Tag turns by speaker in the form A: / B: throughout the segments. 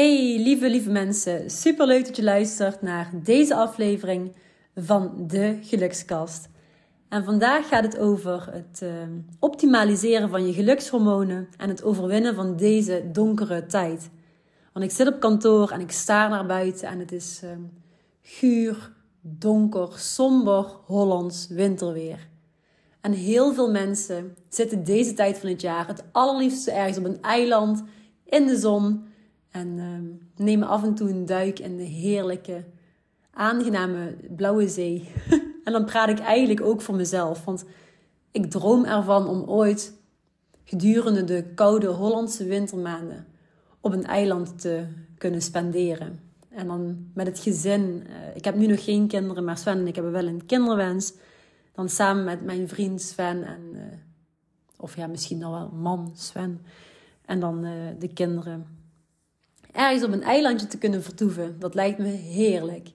A: Hey lieve, lieve mensen. Super leuk dat je luistert naar deze aflevering van de Gelukskast. En vandaag gaat het over het uh, optimaliseren van je gelukshormonen en het overwinnen van deze donkere tijd. Want ik zit op kantoor en ik sta naar buiten en het is uh, guur, donker, somber Hollands winterweer. En heel veel mensen zitten deze tijd van het jaar het allerliefste ergens op een eiland in de zon en uh, nemen af en toe een duik in de heerlijke, aangename blauwe zee. en dan praat ik eigenlijk ook voor mezelf. Want ik droom ervan om ooit gedurende de koude Hollandse wintermaanden op een eiland te kunnen spenderen. En dan met het gezin. Uh, ik heb nu nog geen kinderen, maar Sven en ik hebben wel een kinderwens. Dan samen met mijn vriend Sven en... Uh, of ja, misschien nog wel man Sven. En dan uh, de kinderen ergens op een eilandje te kunnen vertoeven. Dat lijkt me heerlijk.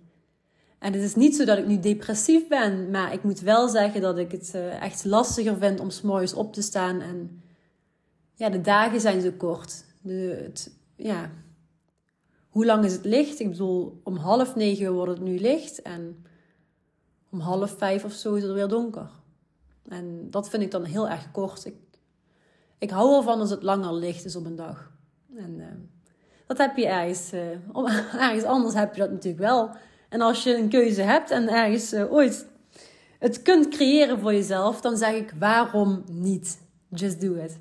A: En het is niet zo dat ik nu depressief ben, maar ik moet wel zeggen dat ik het uh, echt lastiger vind om s'morgens op te staan. En ja, de dagen zijn zo kort. De, het, ja. Hoe lang is het licht? Ik bedoel, om half negen wordt het nu licht en om half vijf of zo is het weer donker. En dat vind ik dan heel erg kort. Ik, ik hou ervan als het langer licht is op een dag. En uh, dat heb je ergens, uh, ergens anders heb je dat natuurlijk wel. En als je een keuze hebt en ergens uh, ooit het kunt creëren voor jezelf, dan zeg ik waarom niet? Just do it.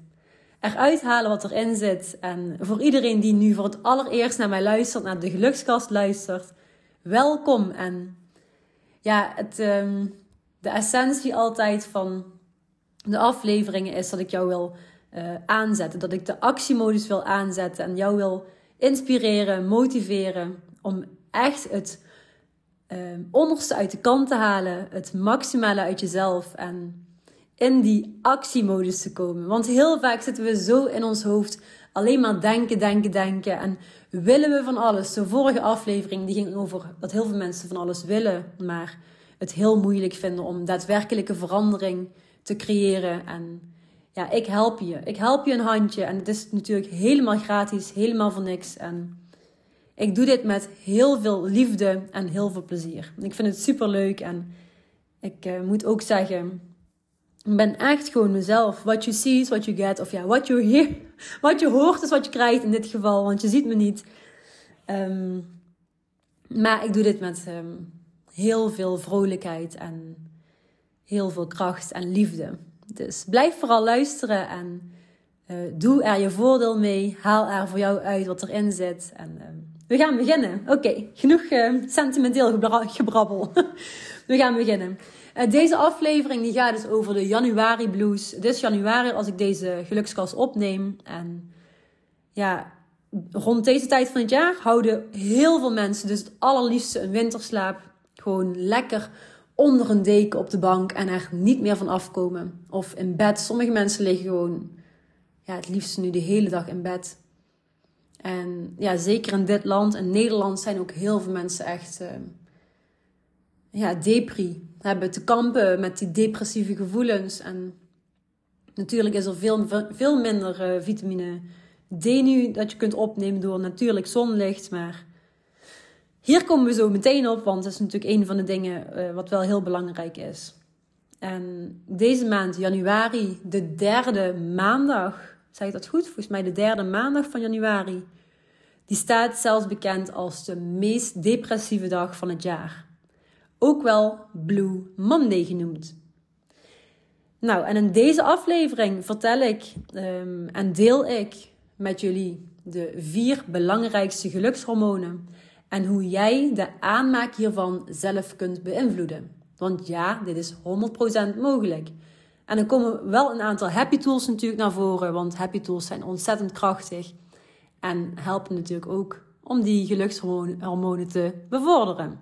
A: Eruit halen wat erin zit. En voor iedereen die nu voor het allereerst naar mij luistert, naar de gelukskast luistert, welkom. En ja, het, um, de essentie altijd van de afleveringen is dat ik jou wil uh, aanzetten. Dat ik de actiemodus wil aanzetten en jou wil inspireren, motiveren om echt het uh, onderste uit de kant te halen, het maximale uit jezelf en in die actiemodus te komen. Want heel vaak zitten we zo in ons hoofd alleen maar denken, denken, denken en willen we van alles. De vorige aflevering die ging over dat heel veel mensen van alles willen, maar het heel moeilijk vinden om daadwerkelijke verandering te creëren en ja, ik help je. Ik help je een handje. En het is natuurlijk helemaal gratis, helemaal voor niks. En ik doe dit met heel veel liefde en heel veel plezier. Ik vind het super leuk. En ik uh, moet ook zeggen, ik ben echt gewoon mezelf. What you see is what you get. Of ja, what you hear. Wat je hoort is wat je krijgt in dit geval. Want je ziet me niet. Um, maar ik doe dit met um, heel veel vrolijkheid en heel veel kracht en liefde. Dus blijf vooral luisteren en uh, doe er je voordeel mee. Haal er voor jou uit wat erin zit. En uh, we gaan beginnen. Oké, genoeg uh, sentimenteel gebra gebrabbel. we gaan beginnen. deze aflevering die gaat dus over de januari blues. Het is januari als ik deze gelukskast opneem. En ja, rond deze tijd van het jaar houden heel veel mensen dus het allerliefste een winterslaap. Gewoon lekker onder een deken op de bank en er niet meer van afkomen. Of in bed. Sommige mensen liggen gewoon ja, het liefst nu de hele dag in bed. En ja, zeker in dit land, in Nederland, zijn ook heel veel mensen echt uh, ja, depri. Hebben te kampen met die depressieve gevoelens. En natuurlijk is er veel, veel minder uh, vitamine D nu dat je kunt opnemen door natuurlijk zonlicht. Maar hier komen we zo meteen op, want dat is natuurlijk een van de dingen uh, wat wel heel belangrijk is. En deze maand, januari, de derde maandag, zeg ik dat goed? Volgens mij de derde maandag van januari, die staat zelfs bekend als de meest depressieve dag van het jaar. Ook wel Blue Monday genoemd. Nou, en in deze aflevering vertel ik um, en deel ik met jullie de vier belangrijkste gelukshormonen en hoe jij de aanmaak hiervan zelf kunt beïnvloeden. Want ja, dit is 100% mogelijk. En er komen wel een aantal happy tools natuurlijk naar voren, want happy tools zijn ontzettend krachtig en helpen natuurlijk ook om die gelukshormonen te bevorderen.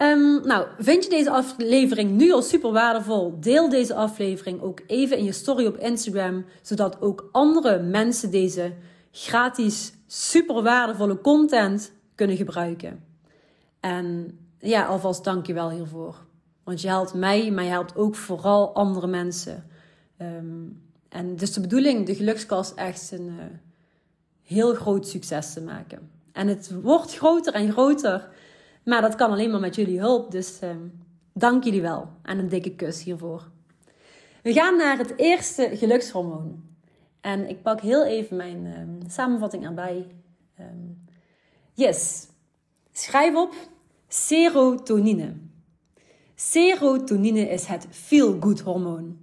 A: Um, nou, vind je deze aflevering nu al super waardevol? Deel deze aflevering ook even in je story op Instagram, zodat ook andere mensen deze gratis super waardevolle content kunnen gebruiken. En ja, alvast dank je wel hiervoor. Want je helpt mij, maar je helpt ook vooral andere mensen. Um, en dus de bedoeling de gelukskast echt een uh, heel groot succes te maken. En het wordt groter en groter. Maar dat kan alleen maar met jullie hulp. Dus uh, dank jullie wel. En een dikke kus hiervoor. We gaan naar het eerste gelukshormoon. En ik pak heel even mijn uh, samenvatting erbij. Um, yes. Schrijf op serotonine. Serotonine is het feel-good hormoon.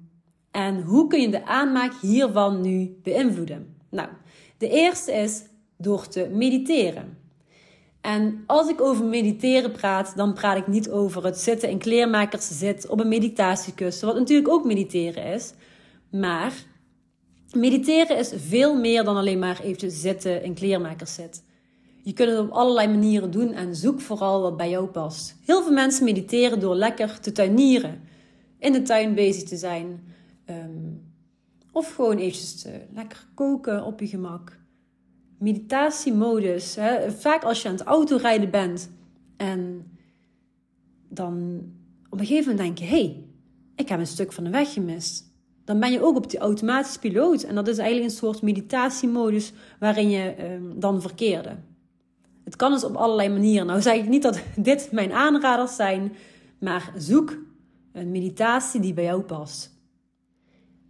A: En hoe kun je de aanmaak hiervan nu beïnvloeden? Nou, de eerste is door te mediteren. En als ik over mediteren praat, dan praat ik niet over het zitten in kleermakers zit op een meditatiekussen, wat natuurlijk ook mediteren is. Maar mediteren is veel meer dan alleen maar eventjes zitten in kleermakers zit. Je kunt het op allerlei manieren doen en zoek vooral wat bij jou past. Heel veel mensen mediteren door lekker te tuinieren, in de tuin bezig te zijn, Ehm, of gewoon eventjes lekker koken op je gemak. Meditatiemodus. Hè? Vaak als je aan het autorijden bent en dan op een gegeven moment denk je: hé, hey, ik heb een stuk van de weg gemist. Dan ben je ook op die automatische piloot. En dat is eigenlijk een soort meditatiemodus waarin je um, dan verkeerde. Het kan dus op allerlei manieren. Nou zeg ik niet dat dit mijn aanraders zijn, maar zoek een meditatie die bij jou past.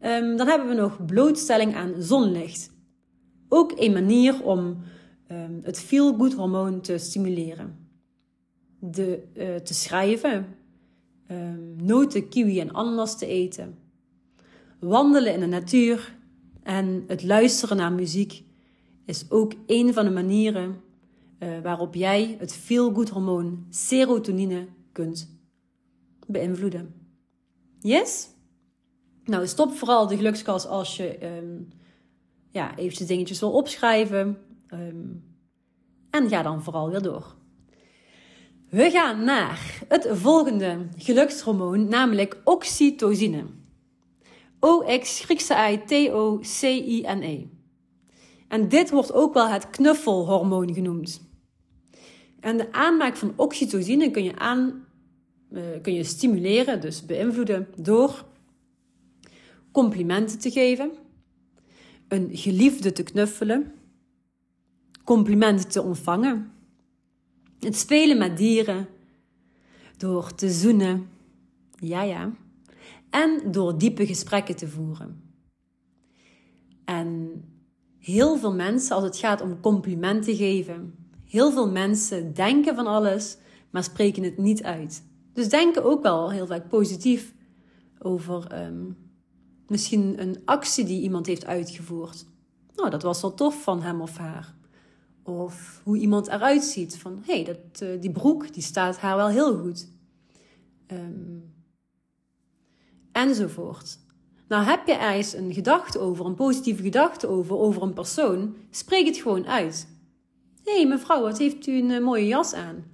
A: Um, dan hebben we nog blootstelling aan zonlicht. Ook een manier om um, het feel-good hormoon te stimuleren. De, uh, te schrijven, noten, kiwi en ananas te eten. Wandelen in de natuur en het luisteren naar muziek is ook een van de manieren uh, waarop jij het feel-good hormoon serotonine kunt beïnvloeden. Yes? Nou, stop vooral de gelukskast als je um, ja, eventjes dingetjes wil opschrijven. Um, en ga dan vooral weer door. We gaan naar het volgende gelukshormoon, namelijk oxytocine. O-X, Griekse I, T-O-C-I-N-E. En dit wordt ook wel het knuffelhormoon genoemd. En de aanmaak van oxytocine kun je, aan, uh, kun je stimuleren, dus beïnvloeden, door complimenten te geven, een geliefde te knuffelen, complimenten te ontvangen, het spelen met dieren, door te zoenen, ja ja, en door diepe gesprekken te voeren. En heel veel mensen, als het gaat om complimenten geven, heel veel mensen denken van alles, maar spreken het niet uit. Dus denken ook wel heel vaak positief over um, Misschien een actie die iemand heeft uitgevoerd. Nou, dat was wel tof van hem of haar. Of hoe iemand eruit ziet. Van, hé, hey, uh, die broek, die staat haar wel heel goed. Um, enzovoort. Nou, heb je ergens een gedachte over, een positieve gedachte over, over een persoon, spreek het gewoon uit. Hé, hey, mevrouw, wat heeft u een uh, mooie jas aan?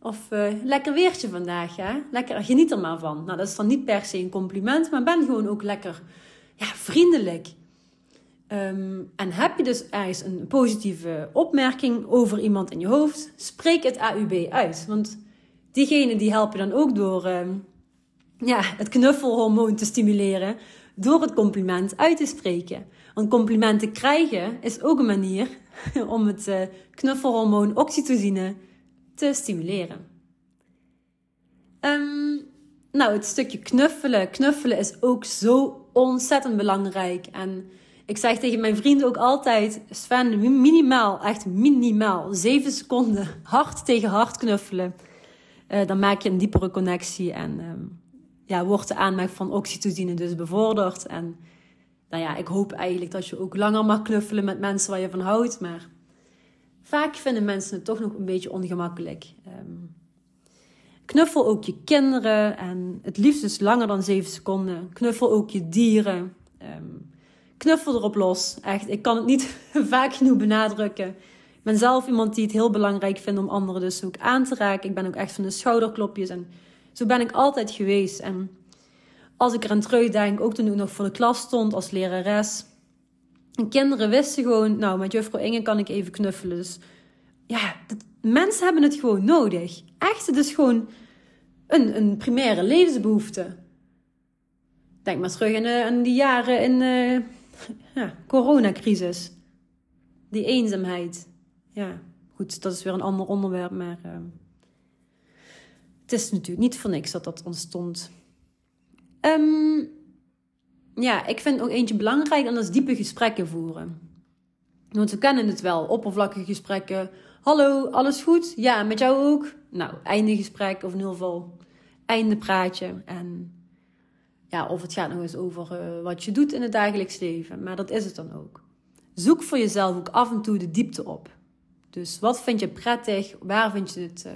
A: Of uh, lekker weertje vandaag, hè? Lekker, geniet er maar van. Nou, dat is dan niet per se een compliment, maar ben gewoon ook lekker ja, vriendelijk. Um, en heb je dus ergens een positieve opmerking over iemand in je hoofd, spreek het AUB uit. Want diegene die help je dan ook door um, ja, het knuffelhormoon te stimuleren, door het compliment uit te spreken. Want complimenten krijgen is ook een manier om het uh, knuffelhormoon oxytocine te stimuleren. Um, nou, het stukje knuffelen. Knuffelen is ook zo ontzettend belangrijk. En ik zeg tegen mijn vrienden ook altijd: Sven, minimaal, echt minimaal, zeven seconden hard tegen hard knuffelen. Uh, dan maak je een diepere connectie en uh, ja, wordt de aanmaak van oxytocine dus bevorderd. En nou ja, ik hoop eigenlijk dat je ook langer mag knuffelen met mensen waar je van houdt. Maar vaak vinden mensen het toch nog een beetje ongemakkelijk. Um, knuffel ook je kinderen en het liefst dus langer dan 7 seconden. Knuffel ook je dieren. Um, knuffel erop los. Echt, ik kan het niet vaak genoeg benadrukken. ben zelf iemand die het heel belangrijk vindt om anderen dus ook aan te raken. Ik ben ook echt van de schouderklopjes en zo ben ik altijd geweest. En als ik eraan terugdenk, ook toen ik nog voor de klas stond als lerares. En kinderen wisten gewoon, nou, met juffrouw Inge kan ik even knuffelen. Dus ja, mensen hebben het gewoon nodig. Echt, het is gewoon een, een primaire levensbehoefte. Denk maar terug aan, uh, die jaren in de uh, ja, coronacrisis. Die eenzaamheid. Ja, goed, dat is weer een ander onderwerp, maar uh, het is natuurlijk niet voor niks dat dat ontstond. Um, ja, ik vind ook eentje belangrijk en dat is diepe gesprekken voeren. Want we kennen het wel, oppervlakkige gesprekken. Hallo, alles goed? Ja, met jou ook? Nou, einde gesprek of in ieder geval einde praatje. En ja, of het gaat nog eens over uh, wat je doet in het dagelijks leven. Maar dat is het dan ook. Zoek voor jezelf ook af en toe de diepte op. Dus wat vind je prettig? Waar vind je het? Uh,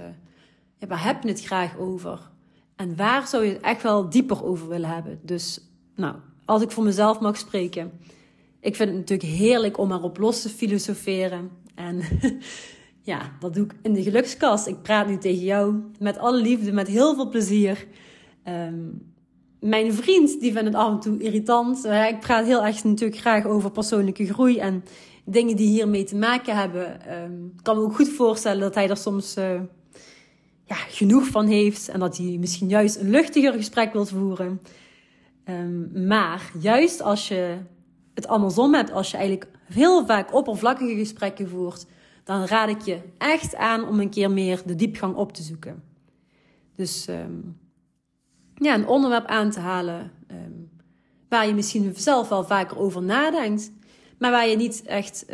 A: ja, waar heb je het graag over? En waar zou je het echt wel dieper over willen hebben? Dus, nou, als ik voor mezelf mag spreken. Ik vind het natuurlijk heerlijk om erop los te filosoferen. En ja, dat doe ik in de gelukskast. Ik praat nu tegen jou met alle liefde, met heel veel plezier. Um, mijn vriend, die vindt het af en toe irritant. Uh, ik praat heel erg natuurlijk graag over persoonlijke groei en dingen die hiermee te maken hebben. Um, ik kan me ook goed voorstellen dat hij er soms uh, ja, genoeg van heeft. En dat hij misschien juist een luchtiger gesprek wil voeren. Um, maar juist als je het andersom hebt, als je eigenlijk heel vaak oppervlakkige gesprekken voert, dan raad ik je echt aan om een keer meer de diepgang op te zoeken. Dus um, ja, een onderwerp aan te halen um, waar je misschien zelf wel vaker over nadenkt, maar waar je niet echt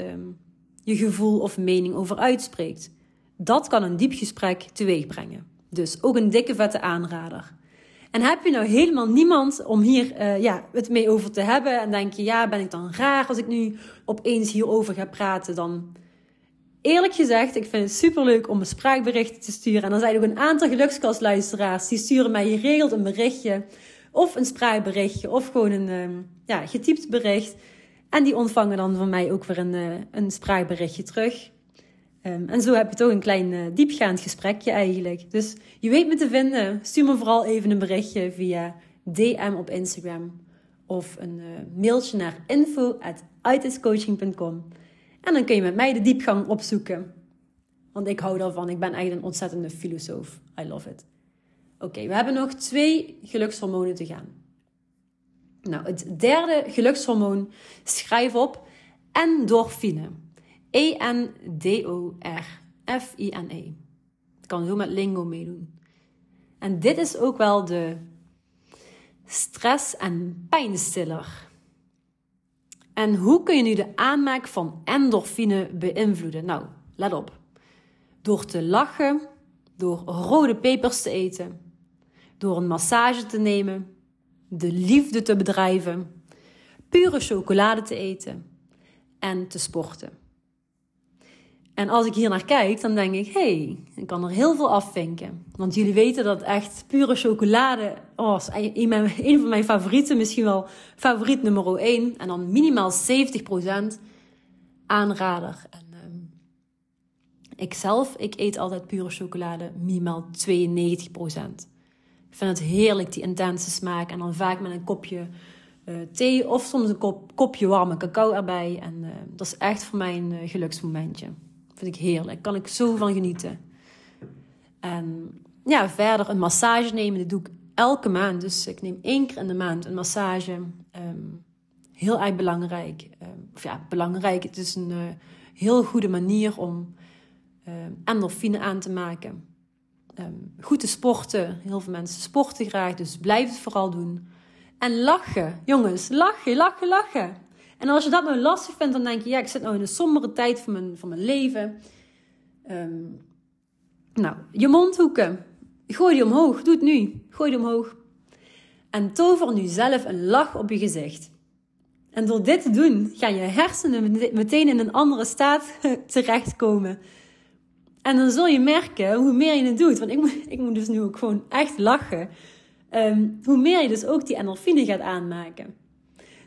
A: je gevoel of mening over uitspreekt. Dat kan een diep gesprek teweeg brengen. Dus ook een dikke vette aanrader. En heb je nou helemaal niemand om hier uh, ja, het mee over te hebben en denk je, ja, ben ik dan raar als ik nu opeens hierover ga praten, dan eerlijk gezegd, ik vind het superleuk om een spraakbericht te sturen. En er zijn ook een aantal gelukskastluisteraars die sturen mij geregeld een berichtje. Of een spraakberichtje, of gewoon een um, ja, getypt bericht. En die ontvangen dan van mij ook weer een, uh, een spraakberichtje terug. Um, en zo heb je toch een klein uh, diepgaand gesprekje eigenlijk. Dus je weet me te vinden. Stuur me vooral even een berichtje via DM op Instagram. Of een uh, mailtje naar info.itiscoaching.com. En dan kun je met mij de diepgang opzoeken. Want ik hou daarvan. Ik ben eigenlijk een ontzettende filosoof. I love it. Oké, we hebben nog twee gelukshormonen te gaan. Nou, het derde gelukshormoon, schrijf op, endorfine. E-N-D-O-R-F-I-N-E. Ik kan zo met lingo meedoen. En dit is ook wel de stress- en pijnstiller. En hoe kun je nu de aanmaak van endorfine beïnvloeden? Nou, let op. Door te lachen, door rode pepers te eten, door een massage te nemen, de liefde te bedrijven, pure chocolade te eten en te sporten. En als ik hier naar kijk, dan denk ik, hé, hey, ik kan er heel veel afvinken. Want jullie weten dat echt pure chocolade, oh, is een, van mijn favorieten, misschien wel favoriet nummer 1. En dan minimaal 70% aanrader. En um, ik zelf, ik eet altijd pure chocolade, minimaal 92%. Ik vind het heerlijk, die intense smaak. En dan vaak met een kopje uh, thee of soms een kop, kopje warme cacao erbij. En uh, dat is echt voor mij een uh, geluksmomentje. Ik heerlijk. Kan ik zo van genieten. En ja, verder een massage nemen. Dat doe ik elke maand. Dus ik neem één keer in de maand een massage. Um, heel erg belangrijk. Um, of ja, belangrijk. Het is een uh, heel goede manier om um, endorfine aan te maken. goed te sporten. Heel veel mensen sporten graag. Dus blijf het vooral doen. En lachen. Jongens, lachen, lachen, lachen. En als je dat nou lastig vindt, dan denk je, ja, ik zit nou in een sombere tijd van mijn, van mijn leven. Um, nou, je mondhoeken. Gooi die omhoog. Doe het nu. Gooi die omhoog. En tover nu zelf een lach op je gezicht. En door dit te doen, gaan je hersenen meteen in een andere staat terechtkomen. En dan zul je merken, hoe meer je het doet, want ik moet, ik moet dus nu ook gewoon echt lachen. Um, hoe meer je dus ook die endorfine gaat aanmaken.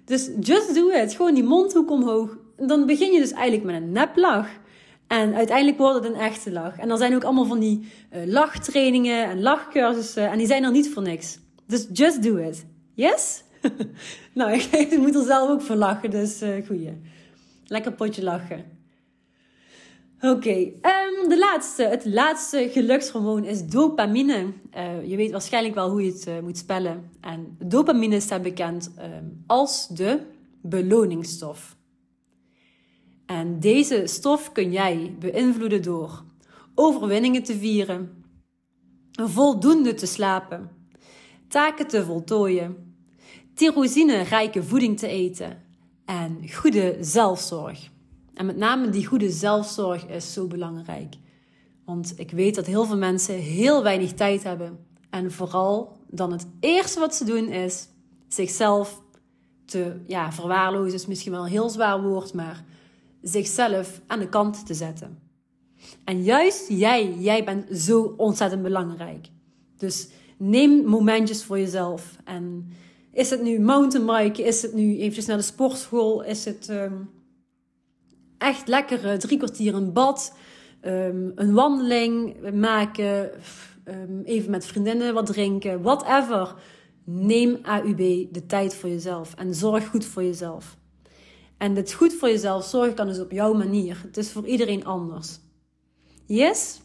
A: Dus just do it. Gewoon die mondhoek omhoog. Dan begin je dus eigenlijk met een neplach. En uiteindelijk wordt het een echte lach. En er zijn ook allemaal van die uh, lachtrainingen en lachcursussen. En die zijn er niet voor niks. Dus just do it. Yes? nou, ik, moet er zelf ook voor lachen. Dus uh, goeie. Lekker potje lachen. Oké, okay, ehm, de laatste, het laatste gelukshormoon is dopamine. Uh, je weet waarschijnlijk wel hoe je het uh, moet spellen. En dopamine staat bekend um, als de beloningsstof. En deze stof kun jij beïnvloeden door overwinningen te vieren, voldoende te slapen, taken te voltooien, tyrosine-rijke voeding te eten en goede zelfzorg. En met name die goede zelfzorg is zo belangrijk. Want ik weet dat heel veel mensen heel weinig tijd hebben. En vooral dan het eerste wat ze doen is zichzelf te ja, verwaarlozen. Is misschien wel een heel zwaar woord, maar zichzelf aan de kant te zetten. En juist jij, jij bent zo ontzettend belangrijk. Dus neem momentjes voor jezelf. En is het nu mountainbiken? Is het nu eventjes naar de sportschool? Is het um, echt lekker drie kwartier een bad? Um, een wandeling maken? Um, even met vriendinnen wat drinken? Whatever. Neem AUB de tijd voor jezelf. En zorg goed voor jezelf. En het goed voor jezelf zorgen kan dus op jouw manier. Het is voor iedereen anders. Yes?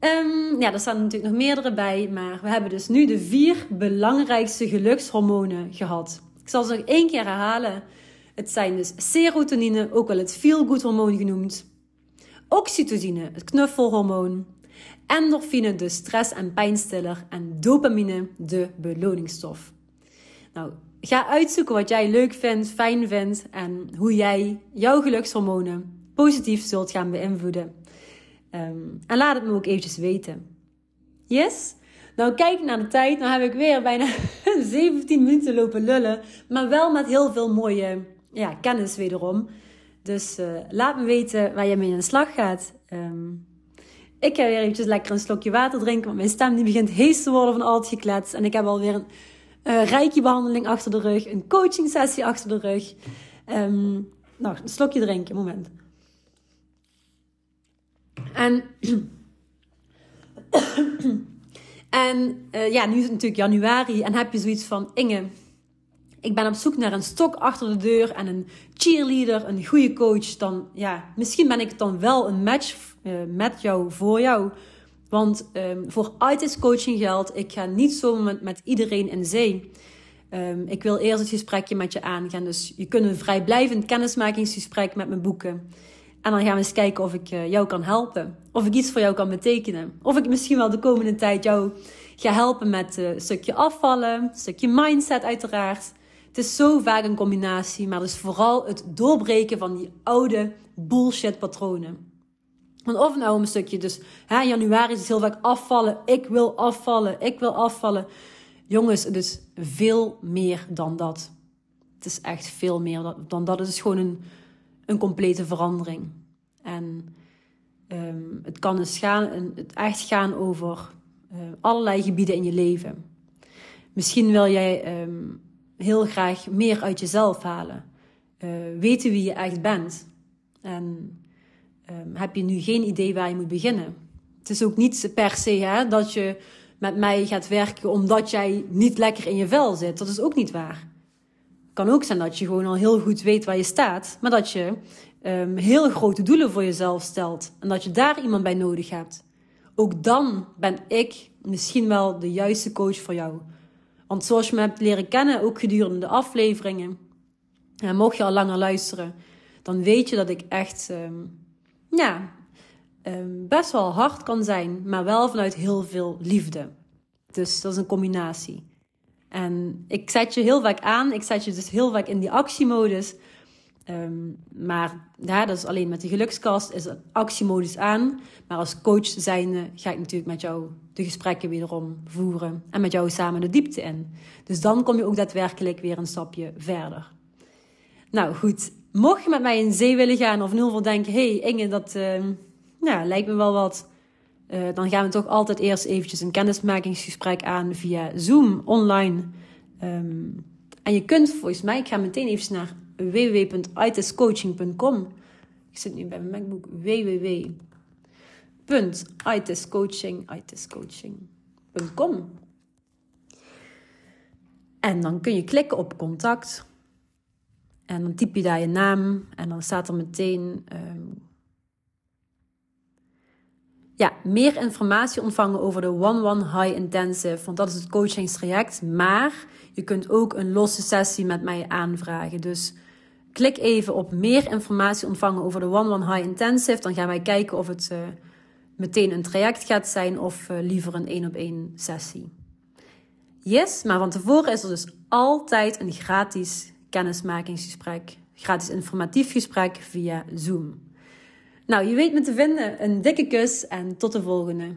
A: Um, ja, er staan natuurlijk nog meerdere bij, maar we hebben dus nu de vier belangrijkste gelukshormonen gehad. Ik zal ze nog één keer herhalen. Het zijn dus serotonine, ook wel het feel-good hormoon genoemd. Oxytocine, het knuffelhormoon. Endorfine, de stress- en pijnstiller. En dopamine, de beloningsstof. Nou, Ga uitzoeken wat jij leuk vindt, fijn vindt en hoe jij jouw gelukshormonen positief zult gaan beïnvloeden. Ehm, en laat het me ook eventjes weten. Yes? Nou, kijk naar de tijd. Nou heb ik weer bijna 17 minuten lopen lullen. Maar wel met heel veel mooie ja, kennis wederom. Dus uh, laat me weten waar je mee aan de slag gaat. Um, ik ga weer eventjes lekker een slokje water drinken. Want mijn stem die begint hees te worden van al het geklets. En ik heb alweer een uh, reiki-behandeling achter de rug, een coaching sessie achter de rug. Um, nou, een slokje drinken, moment. En, uh, ja, nu is het natuurlijk januari en heb je zoiets van, Inge, ik ben op zoek naar een stok achter de deur en een cheerleader, een goede coach. Dan, ja, misschien ben ik dan wel een match uh, met jou, voor jou. Want um, voor artist coaching geldt, ik ga niet zomaar met, met iedereen in zee. Um, ik wil eerst het gesprekje met je aangaan. Dus je kunt een vrijblijvend kennismakingsgesprek met me boeken. En dan gaan we eens kijken of ik uh, jou kan helpen. Of ik iets voor jou kan betekenen. Of ik misschien wel de komende tijd jou ga helpen met uh, een stukje afvallen, een stukje mindset uiteraard. Het is zo vaak een combinatie, maar dus vooral het doorbreken van die oude bullshit patronen. Want of nou een stukje, dus hè, januari is het heel vaak afvallen. Ik wil afvallen, ik wil afvallen. Jongens, het is veel meer dan dat. Het is echt veel meer dan dat. Het is gewoon een, een complete verandering. En um, het kan dus gaan, het echt gaan over uh, allerlei gebieden in je leven. Misschien wil jij um, heel graag meer uit jezelf halen. Uh, weten wie je echt bent. En um, heb je nu geen idee waar je moet beginnen. Het is ook niet per se hè, dat je met mij gaat werken omdat jij niet lekker in je vel zit. Dat is ook niet waar. Het kan ook zijn dat je gewoon al heel goed weet waar je staat, maar dat je um, heel grote doelen voor jezelf stelt en dat je daar iemand bij nodig hebt. Ook dan ben ik misschien wel de juiste coach voor jou. Want zoals je me hebt leren kennen, ook gedurende de afleveringen, en mocht je al langer luisteren, dan weet je dat ik echt um, ja, um, best wel hard kan zijn, maar wel vanuit heel veel liefde. Dus dat is een combinatie. En ik zet je heel vaak aan, ik zet je dus heel vaak in die actiemodus. Um, maar ja, dat is alleen met de gelukskast is het actiemodus aan. Maar als coach zijnde ga ik natuurlijk met jou de gesprekken wederom voeren. En met jou samen de diepte in. Dus dan kom je ook daadwerkelijk weer een stapje verder. Nou goed, mocht je met mij in zee willen gaan of nul voor denken... hey, Inge, dat nou, lijkt me wel wat... Uh, dan gaan we toch altijd eerst eventjes een kennismakingsgesprek aan via Zoom online. Um, en je kunt volgens mij, ik ga meteen even naar www.itiscoaching.com. ik zit nu bij mijn MacBook, www.itestcoaching.com. En dan kun je klikken op contact. En dan typ je daar je naam en dan staat er meteen um, ja, meer informatie ontvangen over de One-One High Intensive. Want dat is het coachingstraject. Maar je kunt ook een losse sessie met mij aanvragen. Dus klik even op meer informatie ontvangen over de One-One High Intensive. Dan gaan wij kijken of het uh, meteen een traject gaat zijn of uh, liever een één op één sessie. Yes, maar van tevoren is er dus altijd een gratis kennismakingsgesprek. Gratis informatief gesprek via Zoom. Nou, je weet me te vinden. Een dikke kus en tot de volgende.